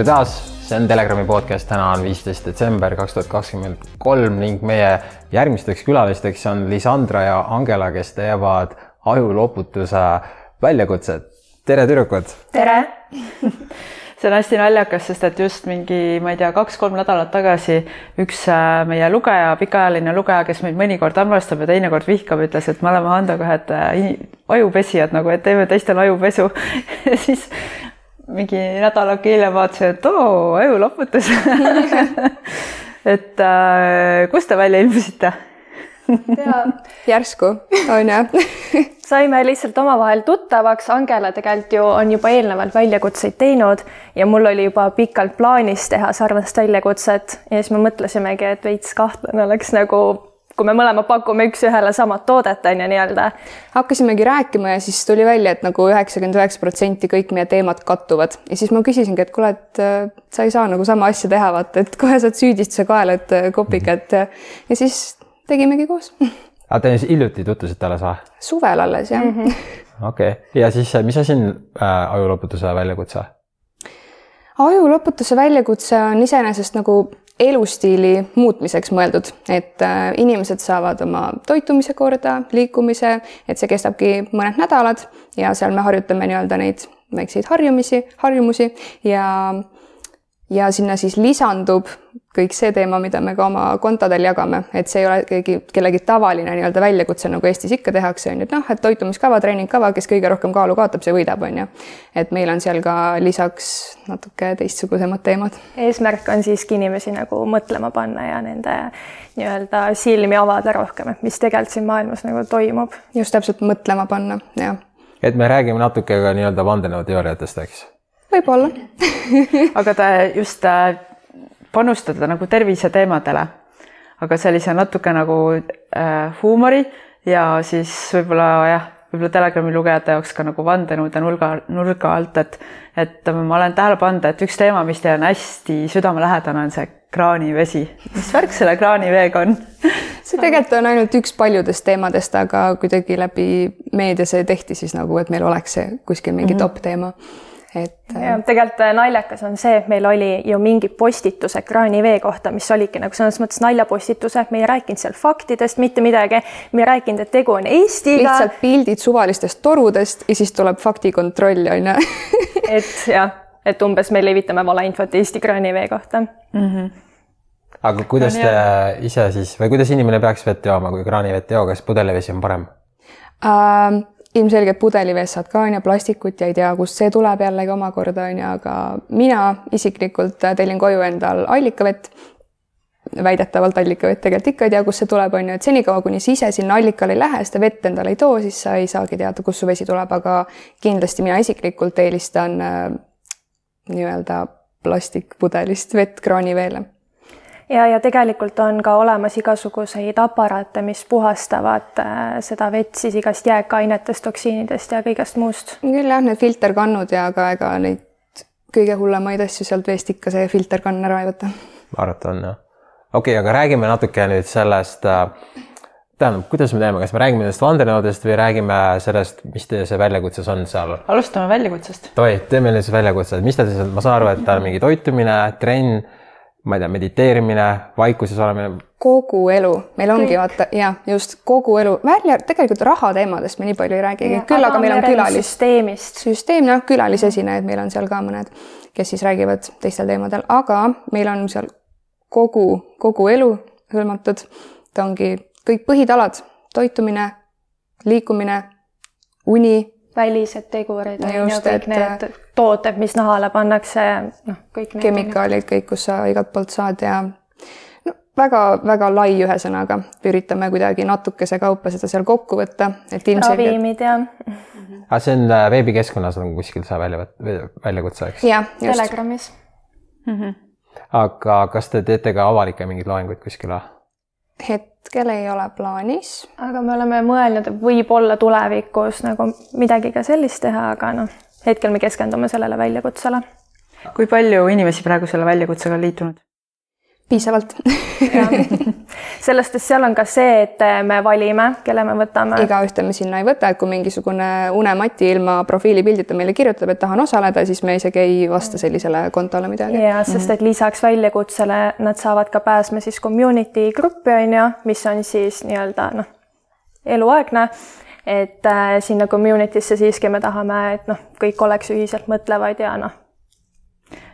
tere taas, see on Telegrami podcast, täna on viisteist detsember kaks tuhat kakskümmend kolm ning meie järgmisteks külalisteks on Lisandra ja Angela, kes teevad ajuloputuse väljakutset. tere, tüdrukud! tere see on hästi naljakas, sest et just mingi, ma ei tea, kaks-kolm nädalat tagasi üks äh, meie lugeja, pikaajaline lugeja, kes meid mõnikord armastab ja teinekord vihkab, ütles, et me oleme Handoga ühed äh, ajupesijad nagu, et teeme teistele ajupesu siis mingi nädalake hiljem vaatasin, et oo, ajuloputus et äh, kust te välja ilmusite? Järsku on ju saime lihtsalt omavahel tuttavaks, Angela tegelikult ju on juba eelnevalt väljakutseid teinud ja mul oli juba pikalt plaanis teha sarnast väljakutset. Ja siis me mõtlesimegi, et veits kahtlane oleks nagu kui me mõlemad pakume üks-ühele samat toodet, on ju nii-öelda. hakkasimegi rääkima ja siis tuli välja, et nagu üheksakümmend üheksa protsenti kõik meie teemad kattuvad ja siis ma küsisingi, et kuule, et äh, sa ei saa nagu sama asja teha, vaata, et kohe saad süüdistuse kaela, et äh, kopikad ja siis tegimegi koos. aga te hiljuti tutvusite alles või? suvel alles jah mm -hmm.. okei okay., ja siis mis asi on äh, ajuloputuse väljakutse? ajuloputuse väljakutse on iseenesest nagu elustiili muutmiseks mõeldud, et äh, inimesed saavad oma toitumise korda, liikumise, et see kestabki mõned nädalad ja seal me harjutame nii-öelda neid väikseid harjumisi, harjumusi ja ja sinna siis lisandub kõik see teema, mida me ka oma kontodel jagame, et see ei ole keegi, kellegi tavaline nii-öelda väljakutse, nagu Eestis ikka tehakse, on ju, et noh, et toitumiskava, treeningkava, kes kõige rohkem kaalu kaotab, see võidab, on ju. et meil on seal ka lisaks natuke teistsugusemad teemad. eesmärk on siiski inimesi nagu mõtlema panna ja nende nii-öelda silmi avada rohkem, et mis tegelikult siin maailmas nagu toimub. just täpselt mõtlema panna, jah. et me räägime natuke ka nii-öelda vandenõuteooriatest, eks võib-olla aga te just äh, panustate nagu terviseteemadele, aga sellise natuke nagu äh, huumori ja siis võib-olla jah, võib-olla Telegrami lugejate jaoks ka nagu vandenõude nurga, nurga alt, et et ma olen tähele pannud, et üks teema, mis teil on hästi südamelähedane, on see kraanivesi. mis värk selle kraaniveega on see tegelikult on ainult üks paljudest teemadest, aga kuidagi läbi meedia see tehti siis nagu, et meil oleks see kuskil mingi mm -hmm. top teema et. ja äh, tegelikult äh, naljakas on see, et meil oli ju mingi postitus ekraanivee kohta, mis oligi nagu selles mõttes naljapostitused, me ei rääkinud seal faktidest mitte midagi, me ei rääkinud, et tegu on Eestiga. lihtsalt pildid suvalistest torudest ja siis tuleb faktikontroll on ju et jah, et umbes me levitame valeinfot Eesti kraanivee kohta mm. -hmm aga kuidas te ise siis või kuidas inimene peaks vett jooma, kui kraanivett ei joo, kas pudelivesi on parem ähm,? Ilmselgelt pudeliveest saad ka on ju plastikut ja ei tea, kust see tuleb jällegi omakorda on ju, aga mina isiklikult tellin koju endal allikavett. väidetavalt allikavett, tegelikult ikka ei tea, kust see tuleb, on ju, et senikaua, kuni sa ise sinna allikale ei lähe, seda vett endale ei too, siis sa ei saagi teada, kust su vesi tuleb, aga kindlasti mina isiklikult eelistan äh, nii-öelda plastikpudelist vett kraaniveele ja, ja tegelikult on ka olemas igasuguseid aparaate, mis puhastavad äh, seda vett siis igast jääkainetest, toksiinidest ja kõigest muust. küll jah, need filterkannud ja aga ega neid kõige hullemaid asju sealt veest ikka see filterkann ära ei võta. ma arvan, et on jah. okei okay,, aga räägime natuke nüüd sellest äh, tähendab, kuidas me teeme, kas me räägime nendest vandenõudest või räägime sellest, mis teie see väljakutses on seal? alustame väljakutsest. Davai, teeme nüüd see väljakutse, mis ta siis, ma saan aru, et ta on mingi toitumine, trenn ma ei tea, mediteerimine, vaikuses olemine. kogu elu, meil ongi Kõik. vaata ja just kogu elu, välja tegelikult raha teemadest me nii palju ei räägigi, küll aga meil on külalis. süsteemist. süsteem, noh, külalisesinejaid meil on seal ka mõned, kes siis räägivad teistel teemadel, aga meil on seal kogu, kogu elu hõlmatud. ta ongi kõik põhitalad, toitumine, liikumine, uni välised tegurid on ju kõik need äh, tooted, mis nahale pannakse, noh, kõik need. kemikaalid kõik, kus sa igalt poolt saad ja no väga-väga lai, ühesõnaga üritame kuidagi natukese kaupa seda seal kokku võtta, et ilmselgelt. ravimid ja. aga see on äh, veebikeskkonnas on kuskil see välja, väljakutse, eks? jah, just. Telegramis mm. -hmm. aga kas te teete ka avalikke mingeid loenguid kuskil või? hetkel ei ole plaanis. aga me oleme mõelnud, et võib-olla tulevikus nagu midagi ka sellist teha, aga noh, hetkel me keskendume sellele väljakutsele. kui palju inimesi praegu selle väljakutsega on liitunud? piisavalt sellest, et seal on ka see, et me valime, kelle me võtame. igaühte me sinna ei võta, et kui mingisugune unemati ilma profiilipildita meile kirjutab, et tahan osaleda, siis me isegi ei vasta sellisele kontole midagi. ja sest, et lisaks väljakutsele nad saavad ka pääsma siis community gruppi on ju, mis on siis nii-öelda noh, eluaegne et äh, sinna community'sse siiski me tahame, et noh, kõik oleks ühiselt mõtlevad ja noh,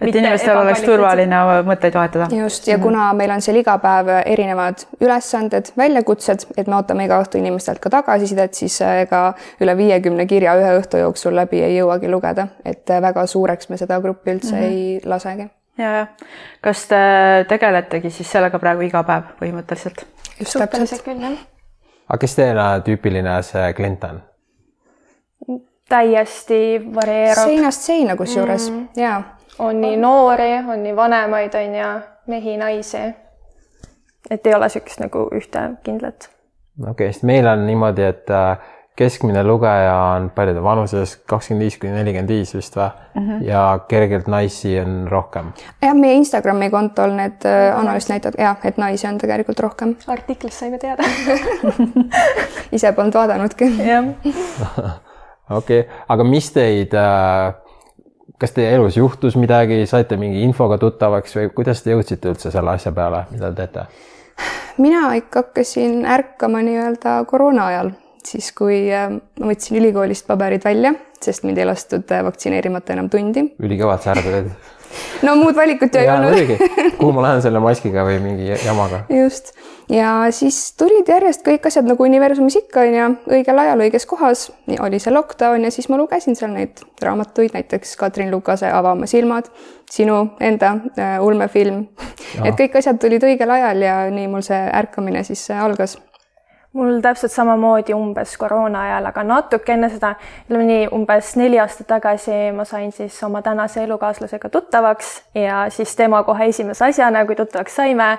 et inimestel oleks turvaline mõtteid vahetada. just, ja kuna meil on seal iga päev erinevad ülesanded, väljakutsed, et me ootame iga õhtu inimestelt ka tagasisidet, siis äh, ega üle viiekümne kirja ühe õhtu jooksul läbi ei jõuagi lugeda, et äh, väga suureks me seda gruppi üldse mm -hmm. ei lasegi. ja, ja kas te tegeletegi siis sellega praegu iga päev põhimõtteliselt? just täpselt. küll, jah. Aga kes teil tüüpiline see klient on? täiesti varieerub. seinast seina kusjuures mm. ja on nii noori, on nii vanemaid, on ju, mehi, naisi. et ei ole niisugust nagu ühte kindlat. okei okay,, sest meil on niimoodi, et äh, keskmine lugeja on paljude vanuses kakskümmend viis kuni nelikümmend viis vist või mm? -hmm. ja kergelt naisi on rohkem. jah, meie Instagrami kontol need äh, analüüs näitab jah, et naisi on tegelikult rohkem. artiklist saime teada ise polnud vaadanudki. jah. okei aga mis teid äh, kas teie elus juhtus midagi, saite mingi infoga tuttavaks või kuidas te jõudsite üldse selle asja peale, mida te teete? mina ikka hakkasin ärkama nii-öelda koroona ajal, siis kui ma võtsin ülikoolist paberid välja, sest mind ei lastud äh, vaktsineerimata enam tundi. ülikõvad säärad olid no muud valikut ju ei olnud. kuhu ma lähen selle maskiga või mingi jamaga? just ja siis tulid järjest kõik asjad nagu universumis ikka onju, õigel ajal õiges kohas. oli see lockdown ja siis ma lugesin seal neid raamatuid, näiteks Katrin Lukase Ava oma silmad, sinu enda äh, ulmefilm. et kõik asjad tulid õigel ajal ja nii mul see ärkamine siis äh, algas mul täpselt samamoodi umbes koroona ajal, aga natuke enne seda, ütleme nii umbes neli aastat tagasi ma sain siis oma tänase elukaaslasega tuttavaks ja siis tema kohe esimese asjana, kui tuttavaks saime,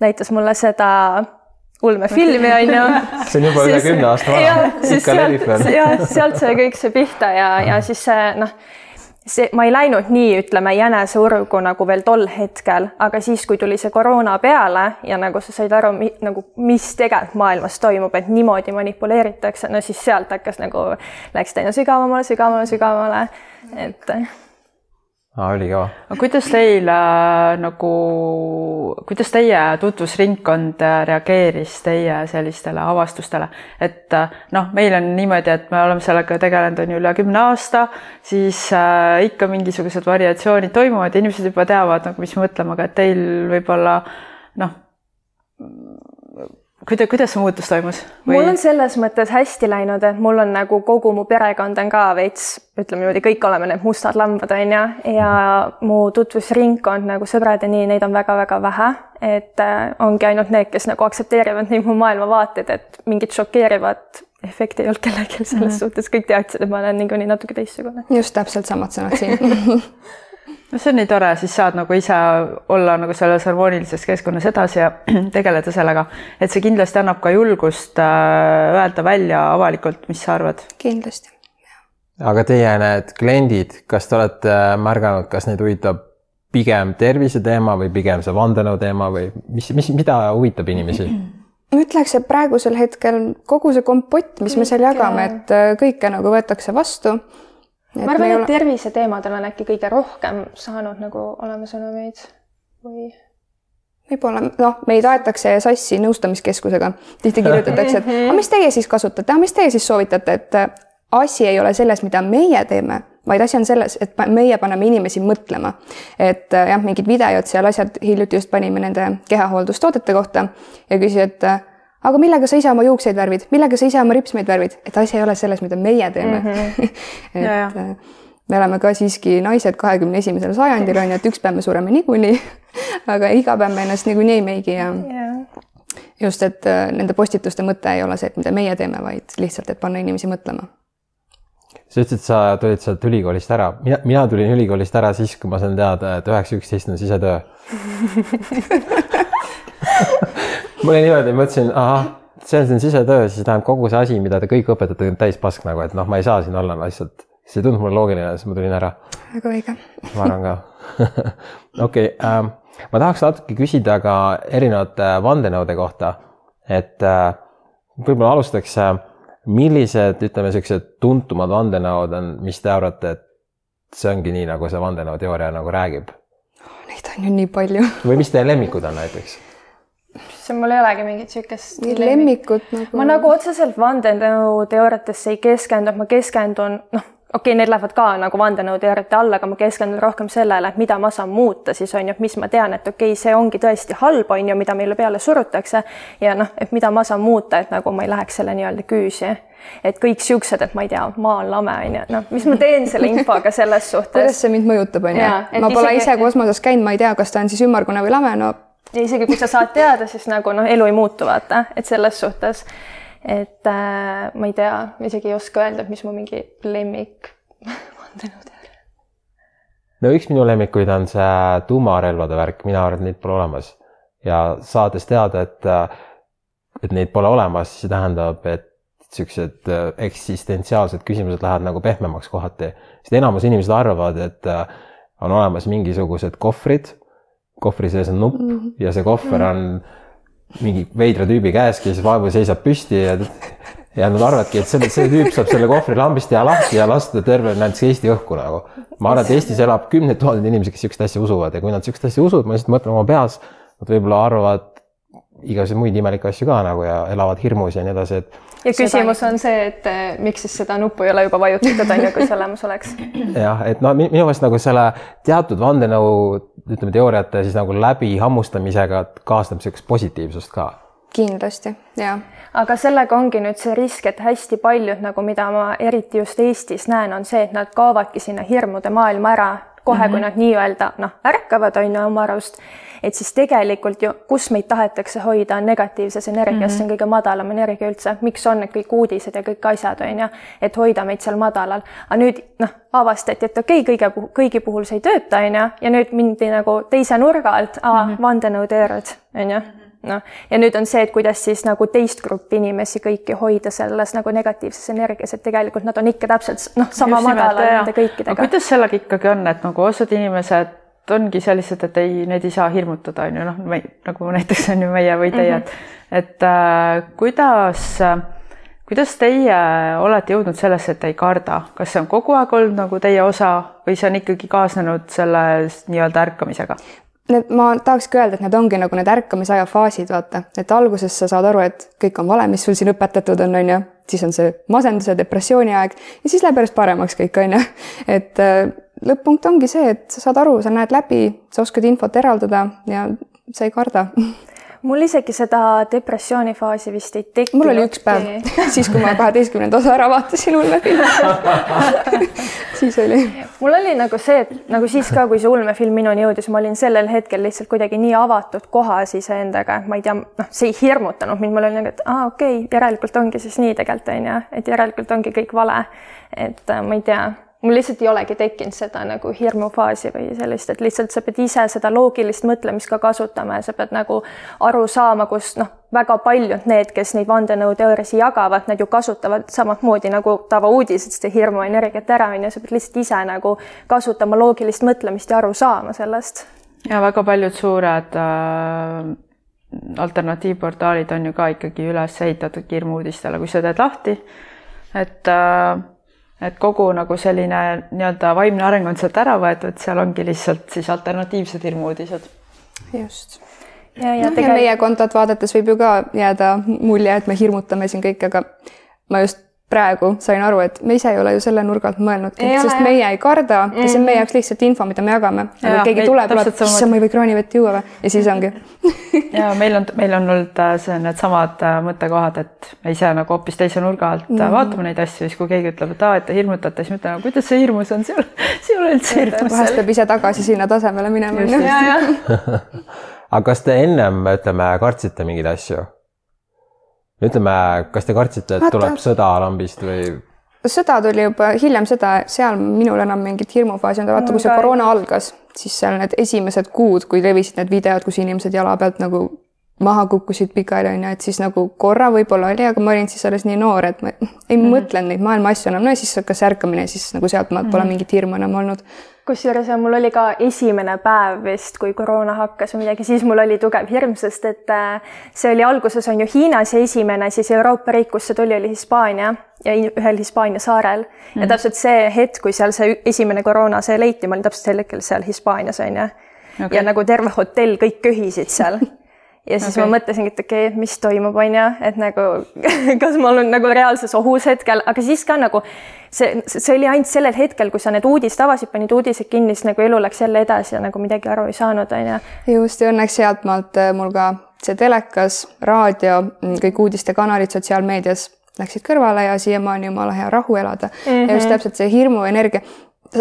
näitas mulle seda ulmefilmi, on ju. see on juba üle kümne aasta vana. ikka levib veel. ja sealt sai kõik see pihta ja, ja siis see noh see, ma ei läinud nii, ütleme, jäneseurgu nagu veel tol hetkel, aga siis, kui tuli see koroona peale ja nagu sa said aru, nagu mis tegelikult maailmas toimub, et niimoodi manipuleeritakse, no siis sealt hakkas nagu, läks aina sügavamale, sügavamale, sügavamale, et aa, ülikõva. aga kuidas teil äh, nagu, kuidas teie tutvusringkond äh, reageeris teie sellistele avastustele, et äh, noh, meil on niimoodi, et me oleme sellega tegelenud on ju üle kümne aasta, siis äh, ikka mingisugused variatsioonid toimuvad. Inimesed juba teavad nagu, mis mõtlema, aga et teil võib-olla noh kuidas, kuidas see muutus toimus Või...? mul on selles mõttes hästi läinud, et mul on nagu kogu mu perekond on ka veits, ütleme niimoodi, kõik oleme need mustad lambad, on ju, ja mu tutvusringkond nagu sõbrad ja nii, neid on väga-väga vähe. et äh, ongi ainult need, kes nagu aktsepteerivad neid mu maailmavaateid, et mingit šokeerivat efekti ei olnud kellelgi selles mm -hmm. suhtes, kõik teadsid, et ma olen niikuinii natuke teistsugune. just täpselt samad sõnad siin no see on nii tore, siis saad nagu ise olla nagu selles harmoonilises keskkonnas edasi ja tegeleda sellega, et see kindlasti annab ka julgust äh, öelda välja avalikult, mis sa arvad. kindlasti. aga teie need kliendid, kas te olete äh, märganud, kas neid huvitab pigem terviseteema või pigem see vandenõu teema või mis, mis, mida huvitab inimesi? ma ütleks, et praegusel hetkel kogu see kompott, mis me seal jagame, et äh, kõike nagu võetakse vastu ma arvan, et ole... terviseteemadel on äkki kõige rohkem saanud nagu olema sõnumeid või? võib-olla, noh, meid aetakse sassi nõustamiskeskusega. tihti kirjutatakse, et aga mis teie siis kasutate, aga mis teie siis soovitate, et äh, asi ei ole selles, mida meie teeme, vaid asi on selles, et meie paneme inimesi mõtlema. et äh, jah, mingid videod seal, asjad, hiljuti just panime nende kehahooldustoodete kohta ja küsis, et äh, aga millega sa ise oma juukseid värvid, millega sa ise oma ripsmeid värvid, et asi ei ole selles, mida meie teeme mm. -hmm. et ja, ja. Äh, me oleme ka siiski naised kahekümne esimesel sajandil on ju, et üks päev me sureme niikuinii aga iga päev me ennast niikuinii ei meigi ja yeah. just, et äh, nende postituste mõte ei ole see, et mida meie teeme, vaid lihtsalt, et panna inimesi mõtlema sa ütlesid, sa tulid sealt ülikoolist ära, mina, mina tulin ülikoolist ära siis, kui ma sain teada, et üheksa üksteist on sisetöö mul oli niimoodi, mõtlesin, ahah, see on siin sisetöö, siis tähendab kogu see asi, mida te kõik õpetate, on täis pask nagu, et noh, ma ei saa siin olla, ma lihtsalt, see ei tundunud mulle loogiline, siis ma tulin ära. väga õige. ma arvan ka. okei, ähm, ma tahaks natuke küsida ka erinevate vandenõude kohta, et äh, võib-olla alustaks, äh, millised, ütleme, niisugused tuntumad vandenõud on, mis te arvate, et see ongi nii, nagu see vandenõuteooria nagu räägib? Neid on ju nii palju. või mis teie lemmikud on näiteks? See mul ei olegi mingit siukest lemmikut nagu. ma nagu otseselt vandenõuteooriatesse ei keskendu, ma keskendun, noh, okei okay,, need lähevad ka nagu vandenõuteooriate alla, aga ma keskendun rohkem sellele, et mida ma saan muuta siis on ju, mis ma tean, et okei okay,, see ongi tõesti halb, on ju, mida meile peale surutakse ja noh, et mida ma saan muuta, et nagu ma ei läheks selle nii-öelda küüsi et kõik siuksed, et ma ei tea, maa on lame on ju, noh, mis ma teen selle infoga selles suhtes. kuidas see mind mõjutab, on ju. ma pole isegi... ise kosmoses käinud, ma ei tea, kas ta on siis ümmargune või lame, no. Ja isegi kui sa saad teada, siis nagu noh, elu ei muutu, vaata, et selles suhtes et äh, ma ei tea, isegi ei oska öelda, mis mu mingi lemmik vandenõuteooria. no üks minu lemmikuid on see tuumarelvade värk, mina arvan, et neid pole olemas ja saades teada, et, et neid pole olemas, see tähendab, et niisugused äh, eksistentsiaalsed küsimused lähevad nagu pehmemaks kohati, sest enamus inimesed arvavad, et äh, on olemas mingisugused kohvrid, kohvri sees on nupp mm -hmm. ja see kohver on mm -hmm mingi veidra tüübi käes, kes vaevu seisab püsti ja ja nad arvavadki, et see, see tüüp saab selle kohvri lambist teha lahti ja lasta terve näiteks Eesti õhku nagu. ma arvan, et Eestis elab kümneid tuhandeid inimesi, kes sihukest asja usuvad ja kui nad sihukest asja usuvad, ma lihtsalt mõtlen oma peas, nad võib-olla arvavad igasuguseid muid imelikke asju ka nagu ja elavad hirmus ja nii edasi, et. Ja küsimus seda... on see, et eh, miks siis seda nuppu ei ole juba vajutatud, on ju, kui see olemas oleks. jah, et no minu meelest nagu selle teatud vandenõu, ütleme teooriate siis nagu läbi hammustamisega kaasneb niisugust positiivsust ka. kindlasti, jaa. aga sellega ongi nüüd see risk, et hästi paljud nagu, mida ma eriti just Eestis näen, on see, et nad kaovadki sinna hirmude maailma ära kohe mm, -hmm. kui mhm. nad nii-öelda noh, ärkavad, on ju, oma arust et siis tegelikult ju, kus meid tahetakse hoida, on negatiivses energias mm, -hmm. see on kõige madalam energia üldse, miks on need kõik uudised ja kõik asjad, on ju, et hoida meid seal madalal. aga nüüd noh, avastati, et okei okay,, kõige, kõigi puhul see ei tööta, on ju, ja nüüd mindi nagu teise nurga alt, mm -hmm. vandenõuteooriad, on ju noh, ja nüüd on see, et kuidas siis nagu teist gruppi inimesi kõiki hoida selles nagu negatiivses energias, et tegelikult nad on ikka täpselt noh, sama madalal nende kõikidega. kuidas sellega ikkagi on, et nagu osad inimesed ongi sellised, et ei, neid ei saa hirmutada, on ju, noh, nagu näiteks on ju meie või teie mm, -hmm. et, et äh, kuidas äh, kuidas teie olete jõudnud sellesse, et ei karda, kas see on kogu aeg olnud nagu teie osa või see on ikkagi kaasnenud selle nii-öelda ärkamisega? Need, ma tahakski öelda, et need ongi nagu need ärkamisaja faasid, vaata, et alguses sa saad aru, et kõik on vale, mis sul siin õpetatud on, on ju, siis on see masenduse, depressiooni aeg. Ja siis läheb järjest paremaks kõik, on ju. et äh, lõpp-punkt ongi see, et sa saad aru, sa näed läbi, sa oskad infot eraldada ja sa ei karda mul isegi seda depressioonifaasi vist ei tekkinud. mul oli üks päev, siis kui ma kaheteistkümnenda osa ära vaatasin ulmefilmi siis oli. mul oli nagu see, et nagu siis ka, kui see ulmefilm minuni jõudis, ma olin sellel hetkel lihtsalt kuidagi nii avatud kohas iseendaga, ma ei tea, noh, see ei hirmutanud mind, mul oli nagu, et aa, okei okay,, järelikult ongi siis nii tegelikult on ju, et järelikult ongi kõik vale. et äh, ma ei tea mul lihtsalt ei olegi tekkinud seda nagu hirmufaasi või sellist, et lihtsalt sa pead ise seda loogilist mõtlemist ka kasutama ja sa pead nagu aru saama, kus noh, väga paljud need, kes neid vandenõuteooriasid jagavad, nad ju kasutavad samamoodi nagu tavauudised seda hirmuenergiat ära, on ju, sa pead lihtsalt ise nagu kasutama loogilist mõtlemist ja aru saama sellest. ja väga paljud suured äh, alternatiivportaalid on ju ka ikkagi üles ehitatud hirmuudistele, kui sa teed lahti, et äh, et kogu nagu selline nii-öelda vaimne areng on sealt ära võetud, seal ongi lihtsalt siis alternatiivsed hirmuudised. just. ja, ja, no, tegelikult... ja meie kontot vaadates võib ju ka jääda mulje, et me hirmutame siin kõike, aga ma just praegu sain aru, et me ise ei ole ju selle nurga alt mõelnudki, sest ja. meie ei karda mm -hmm. ja see on meie jaoks lihtsalt info, mida me jagame. aga keegi meil, tuleb, tuleb, issand, ma ei või kraanivett juua või ja siis ongi ja meil on, meil on olnud äh, see needsamad äh, mõttekohad, et me ise nagu hoopis teise nurga alt mm -hmm. vaatame neid asju, siis kui keegi ütleb, et aa, et te hirmutate, siis ma ütlen, kuidas see hirmus on, see ei ole üldse hirmus. vahest peab ise tagasi sinna tasemele minema. aga kas te ennem, ütleme, kartsite mingeid asju? Ütleme, kas te kartsite, et tuleb sõda lambist või? sõda tuli juba hiljem seda, seal minul enam mingit hirmufaasi ei olnud, vaata kui see koroona algas, siis seal need esimesed kuud, kui levisid need videod, kus inimesed jala pealt nagu maha kukkusid pikali, on ju, et siis nagu korra võib-olla oli, aga ma olin siis alles nii noor, et ma ei mm -hmm. mõtlenud neid maailma asju enam, no ja siis hakkas ärkamine, siis nagu sealtmaalt mm -hmm. pole mhm. mingit hirmu enam olnud. kusjuures mul oli ka esimene päev vist, kui koroona hakkas või midagi, siis mul oli tugev hirm, sest et äh, see oli alguses on ju Hiinas ja esimene siis Euroopa riik, kus see tuli, oli Hispaania ja ühel Hispaania saarel mm. -hmm. ja täpselt see hetk, kui seal see esimene koroona, see leiti, ma olin täpselt sel hetkel seal Hispaanias on ju okay.. ja nagu terve hotell, kõik köhisid seal ja siis okay. ma mõtlesingi, et okei okay,, mis toimub, on ju, et nagu kas ma olen nagu reaalses ohus hetkel, aga siis ka nagu see, see oli ainult sellel hetkel, kui sa need uudised avasid, panid uudised kinni, siis nagu elu läks jälle edasi ja nagu midagi aru ei saanud, on ju. just ja õnneks sealtmaalt äh, mul ka see telekas, raadio, mm, kõik uudistekanalid sotsiaalmeedias läksid kõrvale ja siiamaani jumala hea rahu elada mm. -hmm. ja just mhm. täpselt see hirmuenergia,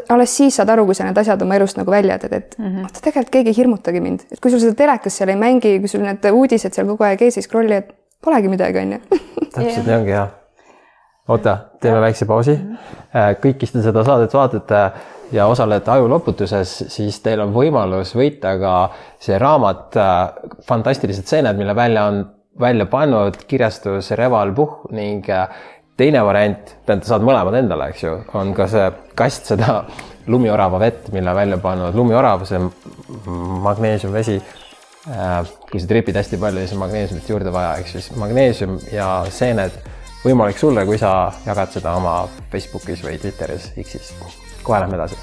alles siis saad aru, kui sa need asjad oma elust nagu välja teed, et mm -hmm. oota, tegelikult keegi ei hirmutagi mind, et kui sul seda telekas seal ei mängi, kui sul need uudised seal kogu aeg ees ei scroll'i, et polegi midagi, on ju. täpselt nii ongi jah. oota, teeme ja. väikse pausi. Äh, kõik, kes te seda saadet vaatate ja osalete ajuloputuses, siis teil on võimalus võita ka see raamat äh, Fantastilised seened, mille välja on välja pannud kirjastus Reval Puhh ning äh, teine variant, tähendab, saad mõlemad endale, eks ju, on ka see kast seda lumiorava vett, mille välja pannud lumiorav, see magneesiumvesi. Äh, kui sa tripid hästi palju, siis on magneesiumit juurde vaja, ehk siis magneesium ja seened võimalik sulle, kui sa jagad seda oma Facebookis või Twitteris, X-is. kohe lähme edasi